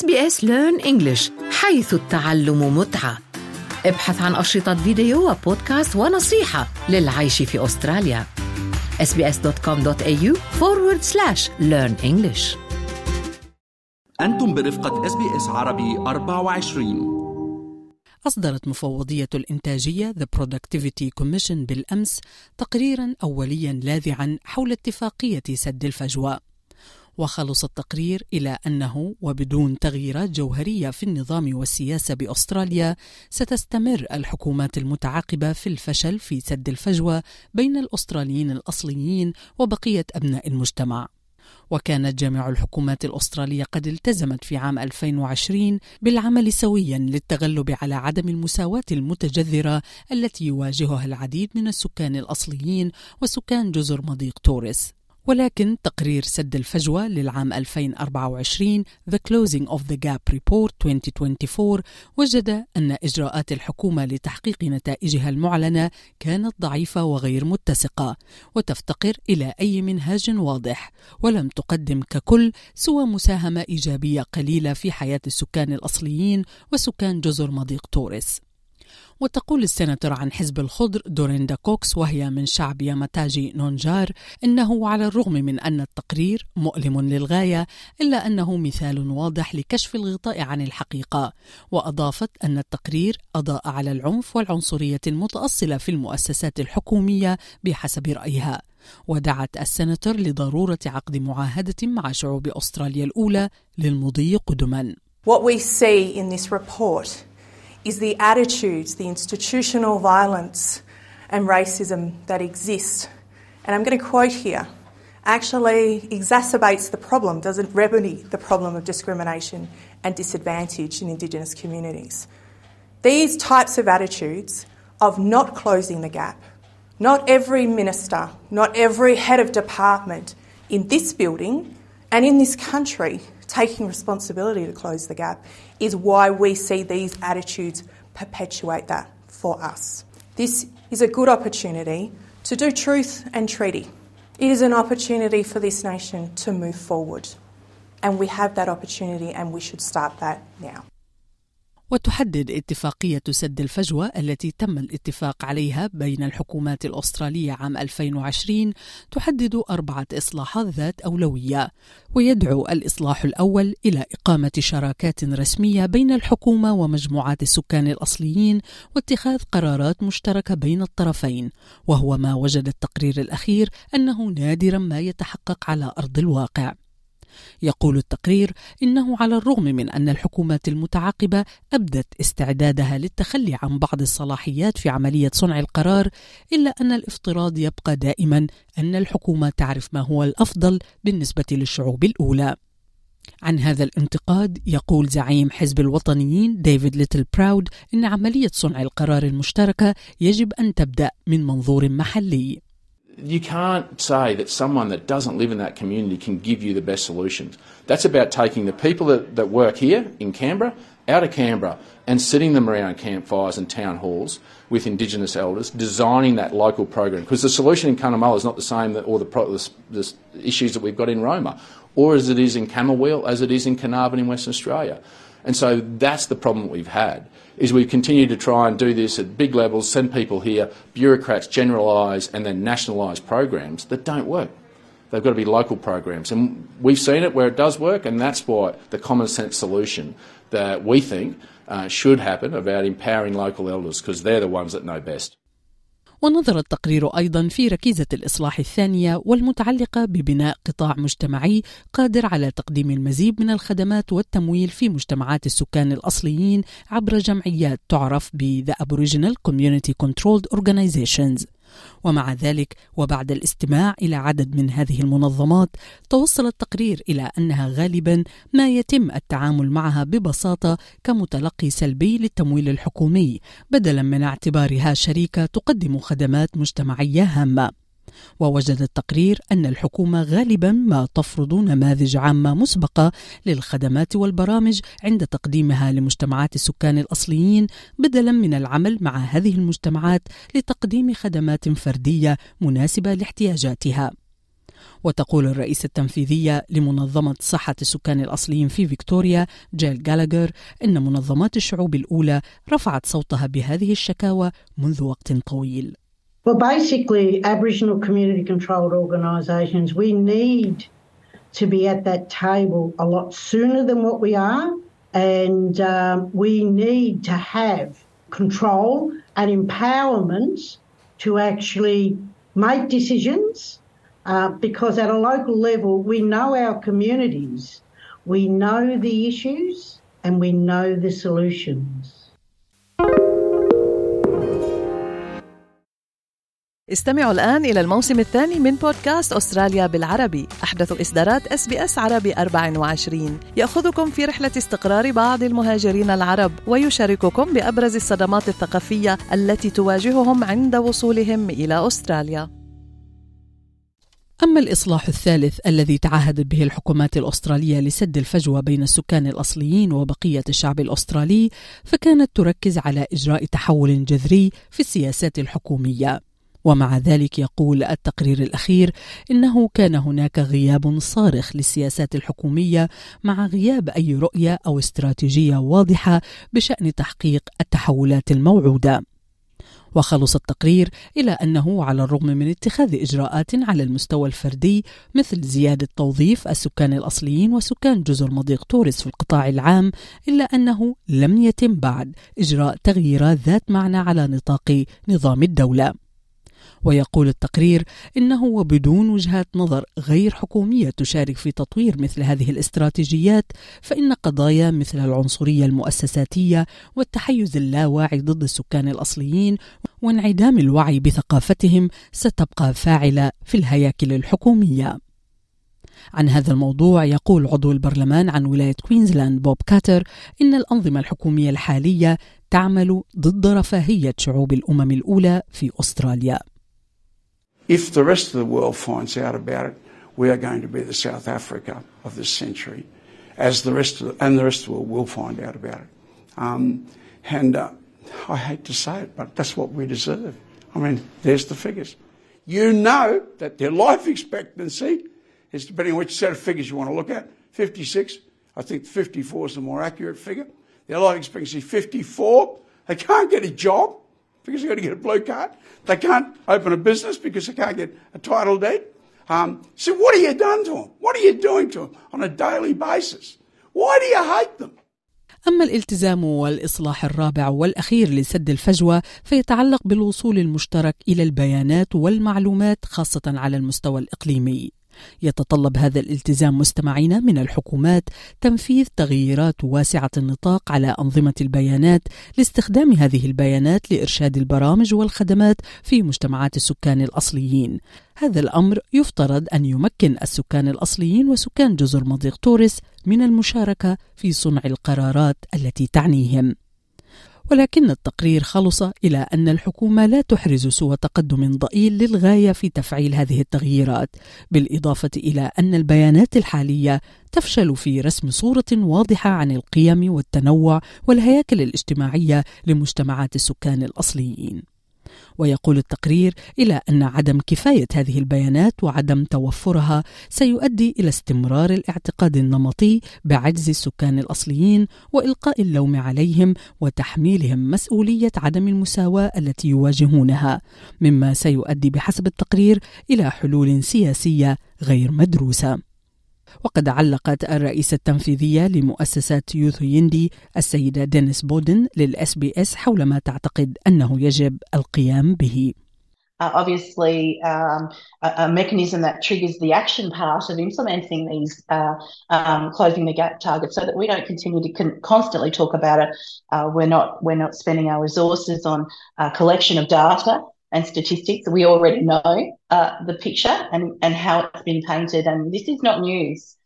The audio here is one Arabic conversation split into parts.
SBS Learn English حيث التعلم متعة. ابحث عن أشرطة فيديو وبودكاست ونصيحة للعيش في أستراليا. Sbs.com.au forward slash learn English. أنتم برفقة SBS عربي 24 أصدرت مفوضية الإنتاجية The Productivity Commission بالأمس تقريرا أوليا لاذعا حول اتفاقية سد الفجوة. وخلص التقرير إلى أنه وبدون تغييرات جوهرية في النظام والسياسة بأستراليا ستستمر الحكومات المتعاقبة في الفشل في سد الفجوة بين الأستراليين الأصليين وبقية أبناء المجتمع. وكانت جامع الحكومات الأسترالية قد التزمت في عام 2020 بالعمل سويا للتغلب على عدم المساواة المتجذرة التي يواجهها العديد من السكان الأصليين وسكان جزر مضيق توريس. ولكن تقرير سد الفجوة للعام 2024 The Closing of the Gap Report 2024 وجد أن إجراءات الحكومة لتحقيق نتائجها المعلنة كانت ضعيفة وغير متسقة وتفتقر إلى أي منهاج واضح ولم تقدم ككل سوى مساهمة إيجابية قليلة في حياة السكان الأصليين وسكان جزر مضيق توريس. وتقول السيناتور عن حزب الخضر دوريندا كوكس وهي من شعب ياماتاجي نونجار إنه على الرغم من أن التقرير مؤلم للغاية إلا أنه مثال واضح لكشف الغطاء عن الحقيقة. وأضافت أن التقرير أضاء على العنف والعنصرية المتأصلة في المؤسسات الحكومية بحسب رأيها. ودعت السيناتور لضرورة عقد معاهدة مع شعوب أستراليا الأولى للمضي قدما. What we see in this report is the attitudes, the institutional violence and racism that exist. And I'm going to quote here actually exacerbates the problem, doesn't remedy the problem of discrimination and disadvantage in Indigenous communities. These types of attitudes of not closing the gap, not every minister, not every head of department in this building and in this country taking responsibility to close the gap is why we see these attitudes perpetuate that for us. This is a good opportunity to do truth and treaty. It is an opportunity for this nation to move forward. And we have that opportunity, and we should start that now. وتحدد اتفاقية سد الفجوة التي تم الاتفاق عليها بين الحكومات الأسترالية عام 2020 تحدد أربعة إصلاحات ذات أولوية ويدعو الإصلاح الأول إلى إقامة شراكات رسمية بين الحكومة ومجموعات السكان الأصليين واتخاذ قرارات مشتركة بين الطرفين وهو ما وجد التقرير الأخير أنه نادرا ما يتحقق على أرض الواقع. يقول التقرير إنه على الرغم من أن الحكومات المتعاقبة أبدت استعدادها للتخلي عن بعض الصلاحيات في عملية صنع القرار إلا أن الافتراض يبقى دائما أن الحكومة تعرف ما هو الأفضل بالنسبة للشعوب الأولى. عن هذا الانتقاد يقول زعيم حزب الوطنيين ديفيد ليتل براود إن عملية صنع القرار المشتركة يجب أن تبدأ من منظور محلي. You can't say that someone that doesn't live in that community can give you the best solutions. That's about taking the people that, that work here in Canberra out of Canberra and sitting them around campfires and town halls with Indigenous elders, designing that local program. Because the solution in Cunnamulla is not the same, that, or the, the, the, issues that we've got in Roma, or as it is in Camberwell, as it is in Carnarvon in Western Australia. And so that's the problem we've had is we continue to try and do this at big levels, send people here, bureaucrats generalise and then nationalise programs that don't work. They've got to be local programs. And we've seen it where it does work, and that's why the common sense solution that we think uh, should happen about empowering local elders because they're the ones that know best. ونظر التقرير أيضا في ركيزة الإصلاح الثانية والمتعلقة ببناء قطاع مجتمعي قادر على تقديم المزيد من الخدمات والتمويل في مجتمعات السكان الأصليين عبر جمعيات تعرف ب The Aboriginal Community Controlled Organizations. ومع ذلك وبعد الاستماع إلى عدد من هذه المنظمات توصل التقرير إلى أنها غالبا ما يتم التعامل معها ببساطة كمتلقي سلبي للتمويل الحكومي بدلا من اعتبارها شريكة تقدم خدمات مجتمعية هامة. ووجد التقرير أن الحكومة غالبا ما تفرض نماذج عامة مسبقة للخدمات والبرامج عند تقديمها لمجتمعات السكان الأصليين بدلا من العمل مع هذه المجتمعات لتقديم خدمات فردية مناسبة لاحتياجاتها وتقول الرئيسة التنفيذية لمنظمة صحة السكان الأصليين في فيكتوريا جيل جالاجر إن منظمات الشعوب الأولى رفعت صوتها بهذه الشكاوى منذ وقت طويل. Well, basically, Aboriginal community controlled organisations, we need to be at that table a lot sooner than what we are. And um, we need to have control and empowerment to actually make decisions uh, because at a local level, we know our communities, we know the issues, and we know the solutions. استمعوا الآن إلى الموسم الثاني من بودكاست أستراليا بالعربي. أحدث إصدارات SBS عربي 24 يأخذكم في رحلة استقرار بعض المهاجرين العرب ويشارككم بأبرز الصدمات الثقافية التي تواجههم عند وصولهم إلى أستراليا. أما الإصلاح الثالث الذي تعهدت به الحكومات الأسترالية لسد الفجوة بين السكان الأصليين وبقية الشعب الأسترالي فكانت تركز على إجراء تحول جذري في السياسات الحكومية. ومع ذلك يقول التقرير الأخير إنه كان هناك غياب صارخ للسياسات الحكومية مع غياب أي رؤية أو استراتيجية واضحة بشأن تحقيق التحولات الموعودة. وخلص التقرير إلى أنه على الرغم من اتخاذ إجراءات على المستوى الفردي مثل زيادة توظيف السكان الأصليين وسكان جزر مضيق تورس في القطاع العام إلا أنه لم يتم بعد إجراء تغييرات ذات معنى على نطاق نظام الدولة. ويقول التقرير إنه وبدون وجهات نظر غير حكومية تشارك في تطوير مثل هذه الاستراتيجيات فإن قضايا مثل العنصرية المؤسساتية والتحيز اللاواعي ضد السكان الأصليين وانعدام الوعي بثقافتهم ستبقى فاعلة في الهياكل الحكومية. عن هذا الموضوع يقول عضو البرلمان عن ولاية كوينزلاند بوب كاتر إن الأنظمة الحكومية الحالية تعمل ضد رفاهية شعوب الأمم الأولى في أستراليا. If the rest of the world finds out about it, we are going to be the South Africa of this century, as the rest of the, and the rest of the world will find out about it. Um, and uh, I hate to say it, but that's what we deserve. I mean, there's the figures. You know that their life expectancy is, depending on which set of figures you want to look at, 56. I think 54 is the more accurate figure. Their life expectancy 54. They can't get a job because they've got to get a blue card. They can't open a business because they can't get a title deed. Um, so what have you done to them? What are you doing to them on a daily basis? Why do you hate them? أما الالتزام والإصلاح الرابع والأخير لسد الفجوة فيتعلق بالوصول المشترك إلى البيانات والمعلومات خاصة على المستوى الإقليمي. يتطلب هذا الالتزام مستمعينا من الحكومات تنفيذ تغييرات واسعة النطاق على أنظمة البيانات لاستخدام هذه البيانات لإرشاد البرامج والخدمات في مجتمعات السكان الأصليين. هذا الأمر يفترض أن يمكن السكان الأصليين وسكان جزر مضيق تورس من المشاركة في صنع القرارات التي تعنيهم. ولكن التقرير خلص إلى أن الحكومة لا تحرز سوى تقدم ضئيل للغاية في تفعيل هذه التغييرات، بالإضافة إلى أن البيانات الحالية تفشل في رسم صورة واضحة عن القيم والتنوع والهياكل الاجتماعية لمجتمعات السكان الأصليين. ويقول التقرير إلى أن عدم كفاية هذه البيانات وعدم توفرها سيؤدي إلى استمرار الاعتقاد النمطي بعجز السكان الأصليين وإلقاء اللوم عليهم وتحميلهم مسؤولية عدم المساواة التي يواجهونها مما سيؤدي بحسب التقرير إلى حلول سياسية غير مدروسة. وقد علقت الرئيسة التنفيذية لمؤسسة يوث يندي السيدة دينيس بودن للأس بي اس حول ما تعتقد أنه يجب القيام به. Uh, obviously, um, a, a, mechanism that triggers the action part of implementing these uh, um, closing the gap targets, so that we don't continue to con- constantly talk about it. Uh, we're not we're not spending our resources on collection of data and statistics. We already know uh, the picture and, and how it's been painted, and this is not news.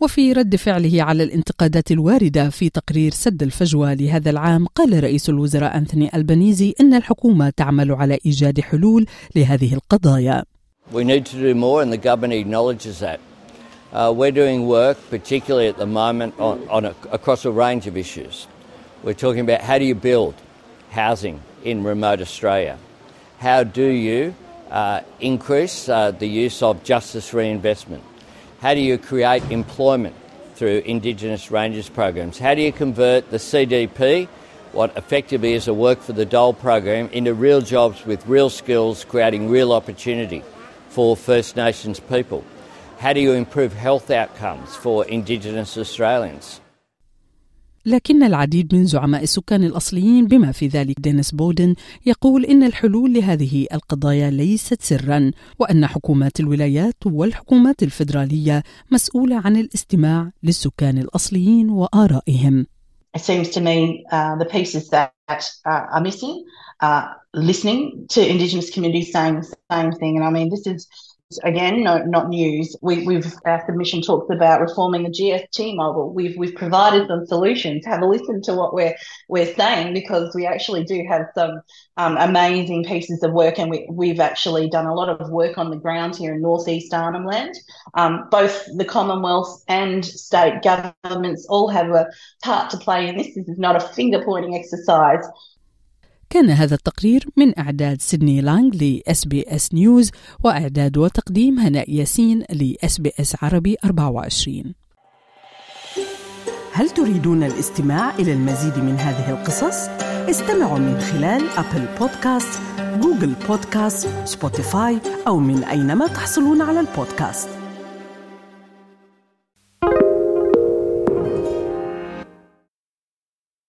وفي رد فعله على الانتقادات الواردة في تقرير سد الفجوة لهذا العام قال رئيس الوزراء أنثوني ألبانيزي إن الحكومة تعمل على إيجاد حلول لهذه القضايا. We need to do more and the government acknowledges that. Uh, we're doing work, particularly at the moment, on, on a, across a range of issues. We're talking about how do you build housing in remote Australia? How do you uh, increase uh, the use of justice reinvestment? How do you create employment through Indigenous Rangers programs? How do you convert the CDP, what effectively is a work for the dole program, into real jobs with real skills, creating real opportunity for First Nations people? How do you improve health outcomes for Indigenous Australians? لكن العديد من زعماء السكان الأصليين بما في ذلك دينيس بودن يقول إن الحلول لهذه القضايا ليست سرا وأن حكومات الولايات والحكومات الفيدرالية مسؤولة عن الاستماع للسكان الأصليين وآرائهم. It seems to me uh, the pieces that uh, are missing are listening to Indigenous communities saying the same thing. And I mean, this is again, no, not news. We, we've our submission talks about reforming the GST model. We've we've provided some solutions. Have a listen to what we're we're saying because we actually do have some um, amazing pieces of work, and we we've actually done a lot of work on the ground here in northeast Arnhem Land. Um, both the Commonwealth and state governments all have a part to play in this. This is not a finger pointing exercise. كان هذا التقرير من إعداد سيدني لانغ لإس بي إس نيوز وإعداد وتقديم هناء ياسين لإس بي إس عربي 24 هل تريدون الاستماع إلى المزيد من هذه القصص؟ استمعوا من خلال أبل بودكاست، جوجل بودكاست، سبوتيفاي أو من أينما تحصلون على البودكاست